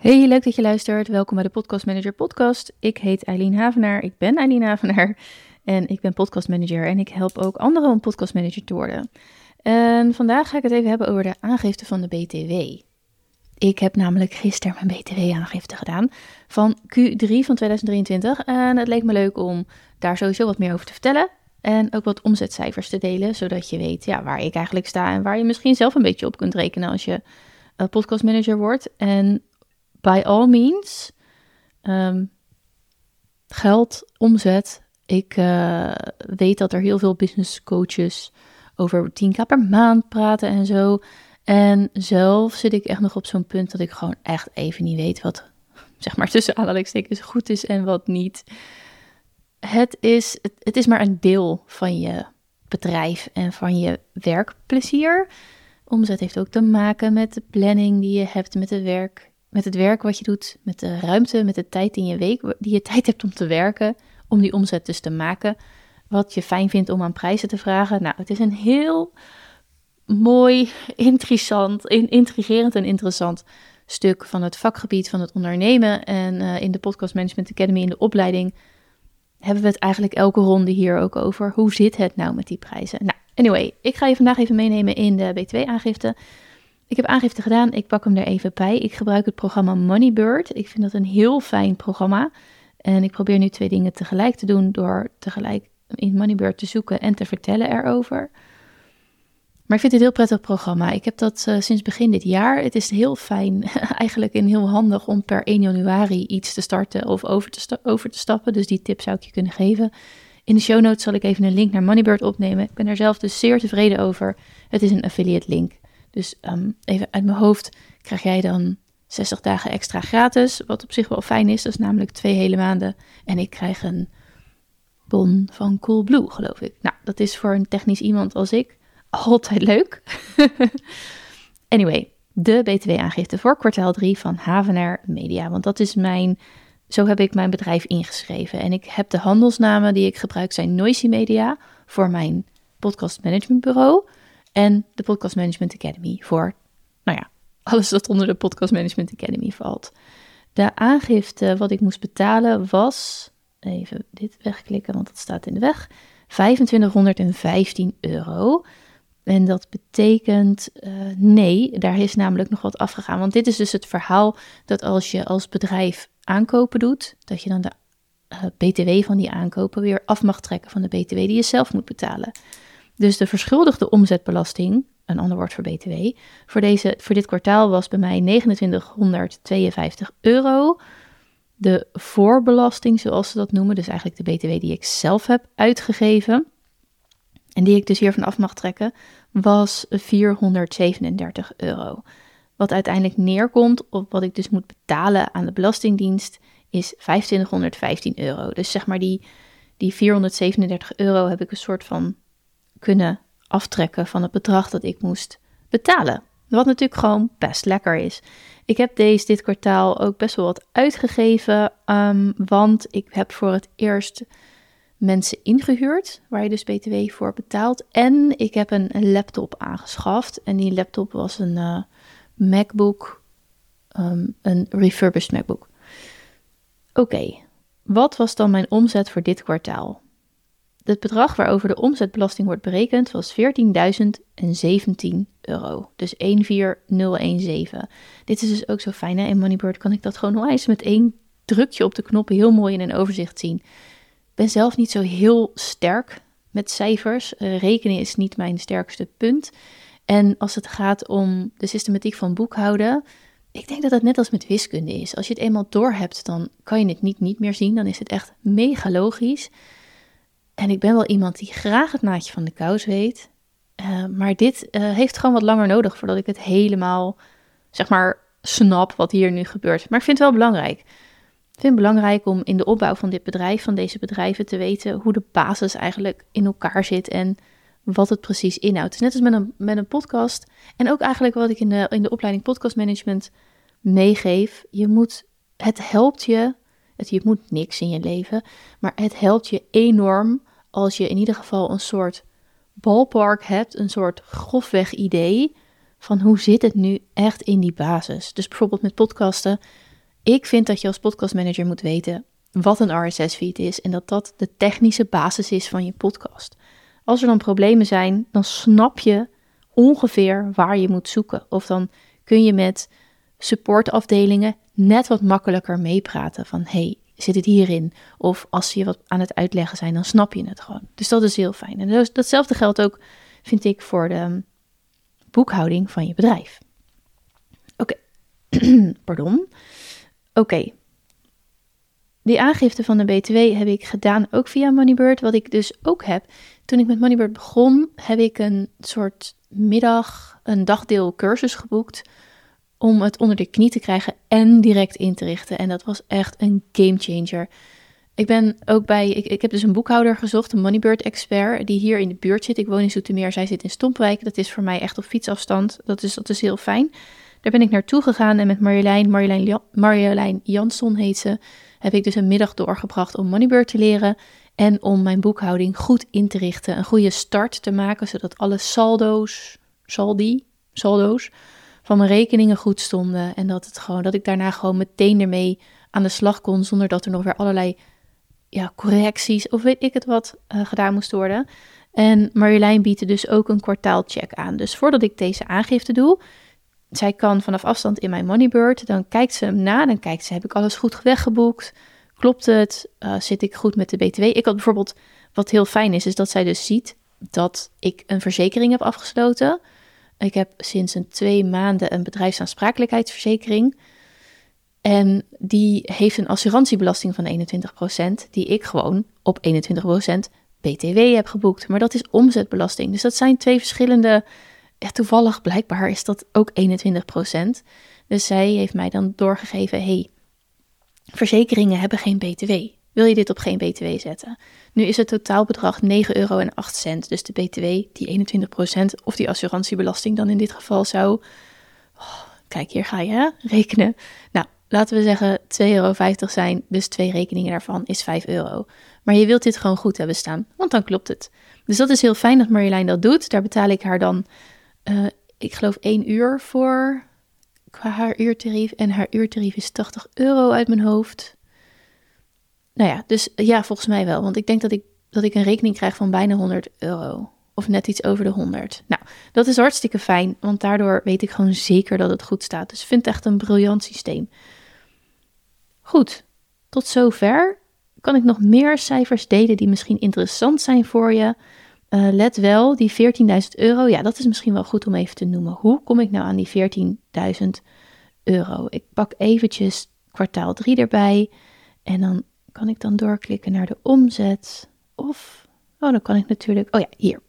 Hey, leuk dat je luistert. Welkom bij de Podcast Manager Podcast. Ik heet Eileen Havenaar. Ik ben Eileen Havenaar en ik ben podcast manager en ik help ook anderen om podcast manager te worden. En vandaag ga ik het even hebben over de aangifte van de BTW. Ik heb namelijk gisteren mijn BTW-aangifte gedaan van Q3 van 2023 en het leek me leuk om daar sowieso wat meer over te vertellen. En ook wat omzetcijfers te delen, zodat je weet ja, waar ik eigenlijk sta en waar je misschien zelf een beetje op kunt rekenen als je uh, podcast manager wordt. En by all means, ehm, geld, omzet. Ik uh, weet dat er heel veel business coaches over 10k per maand praten en zo. En zelf zit ik echt nog op zo'n punt dat ik gewoon echt even niet weet wat, zeg maar tussen aanhalingstekens, goed is en wat niet. Het is, het is maar een deel van je bedrijf en van je werkplezier. Omzet heeft ook te maken met de planning die je hebt, met, de werk, met het werk wat je doet, met de ruimte, met de tijd in je week die je tijd hebt om te werken, om die omzet dus te maken. Wat je fijn vindt om aan prijzen te vragen. Nou, het is een heel mooi, interessant, intrigerend en interessant stuk van het vakgebied van het ondernemen. En uh, in de Podcast Management Academy, in de opleiding, hebben we het eigenlijk elke ronde hier ook over. Hoe zit het nou met die prijzen? Nou, anyway, ik ga je vandaag even meenemen in de B2-aangifte. Ik heb aangifte gedaan, ik pak hem er even bij. Ik gebruik het programma Moneybird. Ik vind dat een heel fijn programma. En ik probeer nu twee dingen tegelijk te doen door tegelijk in Moneybird te zoeken en te vertellen erover. Maar ik vind het een heel prettig programma. Ik heb dat uh, sinds begin dit jaar. Het is heel fijn, eigenlijk en heel handig om per 1 januari iets te starten of over te, over te stappen. Dus die tip zou ik je kunnen geven. In de show notes zal ik even een link naar Moneybird opnemen. Ik ben er zelf dus zeer tevreden over. Het is een affiliate link. Dus um, even uit mijn hoofd krijg jij dan 60 dagen extra gratis. Wat op zich wel fijn is. Dat is namelijk twee hele maanden. En ik krijg een bon van Coolblue, geloof ik. Nou, dat is voor een technisch iemand als ik altijd leuk. anyway, de BTW-aangifte voor kwartaal 3 van Havenaar Media. Want dat is mijn, zo heb ik mijn bedrijf ingeschreven. En ik heb de handelsnamen die ik gebruik zijn Noisy Media voor mijn podcast management bureau. En de Podcast Management Academy voor, nou ja, alles dat onder de Podcast Management Academy valt. De aangifte wat ik moest betalen was, even dit wegklikken, want dat staat in de weg, 2515 euro. En dat betekent uh, nee, daar is namelijk nog wat afgegaan. Want dit is dus het verhaal dat als je als bedrijf aankopen doet, dat je dan de uh, BTW van die aankopen weer af mag trekken van de BTW die je zelf moet betalen. Dus de verschuldigde omzetbelasting, een ander woord voor BTW, voor, deze, voor dit kwartaal was bij mij 2952 euro. De voorbelasting, zoals ze dat noemen, dus eigenlijk de BTW die ik zelf heb uitgegeven, en die ik dus hiervan af mag trekken, was 437 euro. Wat uiteindelijk neerkomt op wat ik dus moet betalen aan de Belastingdienst is 2515 euro. Dus zeg maar die, die 437 euro heb ik een soort van kunnen aftrekken van het bedrag dat ik moest betalen. Wat natuurlijk gewoon best lekker is. Ik heb deze dit kwartaal ook best wel wat uitgegeven, um, want ik heb voor het eerst mensen ingehuurd, waar je dus BTW voor betaalt. En ik heb een, laptop aangeschaft. En die laptop was een uh, MacBook, um, een refurbished MacBook. Oké, wat was dan mijn omzet voor dit kwartaal? Het bedrag waarover de omzetbelasting wordt berekend was 14.017 euro. Dus 14017. Dit is dus ook zo fijn. Hè? In Moneybird kan ik dat gewoon eens met één drukje op de knop heel mooi in een overzicht zien ben zelf niet zo heel sterk met cijfers. Uh, rekenen is niet mijn sterkste punt. En als het gaat om de systematiek van boekhouden, ik denk dat het net als met wiskunde is. Als je het eenmaal door hebt, dan kan je het niet niet meer zien. Dan is het echt mega logisch. En ik ben wel iemand die graag het naadje van de kous weet. Uh, maar dit uh, heeft gewoon wat langer nodig voordat ik het helemaal, zeg maar, snap wat hier nu gebeurt. Maar ik vind het wel belangrijk. Ik vind het belangrijk om in de opbouw van dit bedrijf, van deze bedrijven, te weten hoe de basis eigenlijk in elkaar zit en wat het precies inhoudt. Net als met een, met een podcast en ook eigenlijk wat ik in de, in de opleiding podcast management meegeef. Je moet, het helpt je, het, je moet niks in je leven, maar het helpt je enorm als je in ieder geval een soort ballpark hebt, een soort grofweg idee van hoe zit het nu echt in die basis. Dus bijvoorbeeld met podcasten Ik vind dat je als podcastmanager moet weten wat een RSS-feed is en dat dat de technische basis is van je podcast. Als er dan problemen zijn, dan snap je ongeveer waar je moet zoeken. Of dan kun je met supportafdelingen net wat makkelijker meepraten van hey, zit het hierin? Of als ze je wat aan het uitleggen zijn, dan snap je het gewoon. Dus dat is heel fijn. En datzelfde geldt ook, vind ik, voor de boekhouding van je bedrijf. Oké, pardon. Oké. Die aangifte van de BTW heb ik gedaan ook via Moneybird. Wat ik dus ook heb, toen ik met Moneybird begon, heb ik een soort middag, een dagdeel cursus geboekt om het onder de knie te krijgen en direct in te richten. En dat was echt een game changer. Ik ben ook bij, ik, ik heb dus een boekhouder gezocht, een Moneybird expert, die hier in de buurt zit. Ik woon in Zoetermeer, zij zit in Stompwijk. Dat is voor mij echt op fietsafstand. Dat is, dat is heel fijn. Daar ben ik naartoe gegaan en met Marjolein, Marjolein, Marjolein Jansson heet ze, heb ik dus een middag doorgebracht om Moneybird te leren. En om mijn boekhouding goed in te richten, een goede start te maken, zodat alle saldo's, saldi, saldo's van mijn rekeningen goed stonden. En dat, het gewoon, dat ik daarna gewoon meteen ermee aan de slag kon, zonder dat er nog weer allerlei ja, correcties of weet ik het wat uh, gedaan moest worden. En Marjolein biedt dus ook een kwartaalcheck aan. Dus voordat ik deze aangifte doe, zij kan vanaf afstand in mijn Moneybird, dan kijkt ze hem na, dan kijkt ze, heb ik alles goed weggeboekt? Klopt het? Uh, zit ik goed met de BTW? Ik had bijvoorbeeld, wat heel fijn is, is dat zij dus ziet dat ik een verzekering heb afgesloten. Ik heb sinds een twee maanden een bedrijfsaansprakelijkheidsverzekering. En die heeft een assurantiebelasting van 21%, die ik gewoon op 21% BTW heb geboekt. Maar dat is omzetbelasting. Dus dat zijn twee verschillende. Ja, toevallig blijkbaar is dat ook 21%. Dus zij heeft mij dan doorgegeven: hey, verzekeringen hebben geen BTW. Wil je dit op geen BTW zetten? Nu is het totaalbedrag 9,08 euro. Dus de BTW, die 21% of die assurantiebelasting dan in dit geval zou. Oh, kijk, hier ga je hè? rekenen. Nou, laten we zeggen 2,50 euro zijn. Dus twee rekeningen daarvan is 5 euro. Maar je wilt dit gewoon goed hebben staan, want dan klopt het. Dus dat is heel fijn dat Marjolein dat doet. Daar betaal ik haar dan, uh, ik geloof 1 uur voor qua haar uurtarief. En haar uurtarief is 80 euro uit mijn hoofd. Nou ja, dus ja, volgens mij wel. Want ik denk dat ik, dat ik een rekening krijg van bijna 100 euro. Of net iets over de 100. Nou, dat is hartstikke fijn. Want daardoor weet ik gewoon zeker dat het goed staat. Dus ik vind het echt een briljant systeem. Goed, tot zover. Kan ik nog meer cijfers delen die misschien interessant zijn voor je? Uh, let wel, die 14.000 euro, ja, dat is misschien wel goed om even te noemen. Hoe kom ik nou aan die 14.000 euro? Ik pak eventjes kwartaal 3 erbij en dan kan ik dan doorklikken naar de omzet. Of, oh, dan kan ik natuurlijk, oh ja, hier.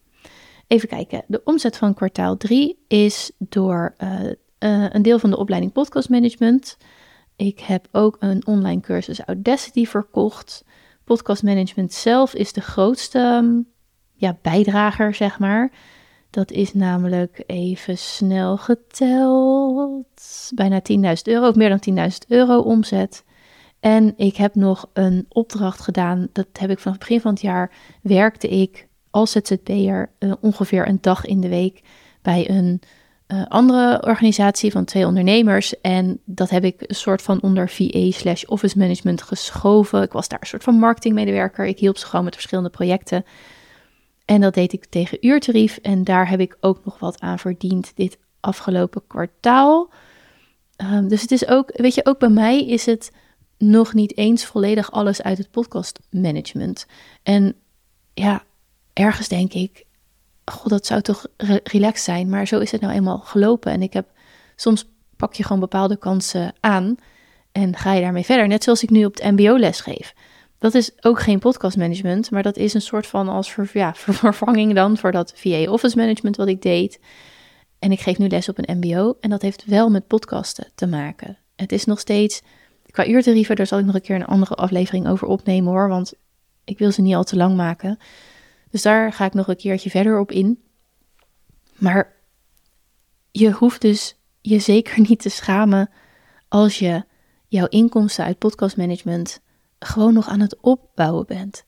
Even kijken. De omzet van kwartaal 3 is door uh, uh, een deel van de opleiding podcast management. Ik heb ook een online cursus Audacity verkocht. Podcast management zelf is de grootste um, ja, bijdrager, zeg maar. Dat is namelijk even snel geteld. Bijna 10.000 euro, of meer dan 10.000 euro omzet. En ik heb nog een opdracht gedaan. Dat heb ik vanaf het begin van het jaar. Werkte ik als ZZP'er uh, ongeveer een dag in de week bij een uh, andere organisatie van twee ondernemers. En dat heb ik een soort van onder VA slash office management geschoven. Ik was daar een soort van marketingmedewerker. Ik hielp ze gewoon met verschillende projecten. En dat deed ik tegen uurtarief. En daar heb ik ook nog wat aan verdiend dit afgelopen kwartaal. Um, dus het is ook, weet je, ook bij mij is het nog niet eens volledig alles uit het podcastmanagement. En ja, ergens denk ik, god, dat zou toch re relaxed zijn, maar zo is het nou eenmaal gelopen. En ik heb soms pak je gewoon bepaalde kansen aan en ga je daarmee verder. Net zoals ik nu op het MBO les geef. Dat is ook geen podcastmanagement, maar dat is een soort van als ja, vervanging dan voor dat VA Office Management wat ik deed. En ik geef nu les op een MBO en dat heeft wel met podcasten te maken. Het is nog steeds Qua uurtarieven, daar zal ik nog een keer een andere aflevering over opnemen hoor, want ik wil ze niet al te lang maken. Dus daar ga ik nog een keertje verder op in. Maar je hoeft dus je zeker niet te schamen als je jouw inkomsten uit podcastmanagement gewoon nog aan het opbouwen bent.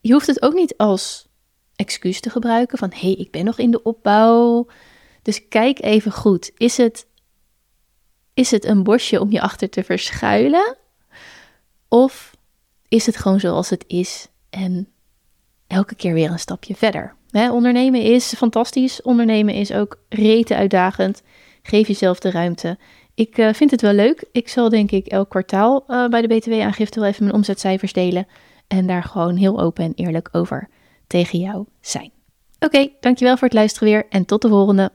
Je hoeft het ook niet als excuus te gebruiken van hé, hey, ik ben nog in de opbouw. Dus kijk even goed, is het Is het een bosje om je achter te verschuilen? Of is het gewoon zoals het is en elke keer weer een stapje verder? ondernemen is fantastisch. Ondernemen is ook rete uitdagend. Geef jezelf de ruimte. Ik uh, vind het wel leuk. Ik zal denk ik elk kwartaal uh, bij de BTW-aangifte wel even mijn omzetcijfers delen. En daar gewoon heel open en eerlijk over tegen jou zijn. Oké, dankjewel voor het luisteren weer en tot de volgende.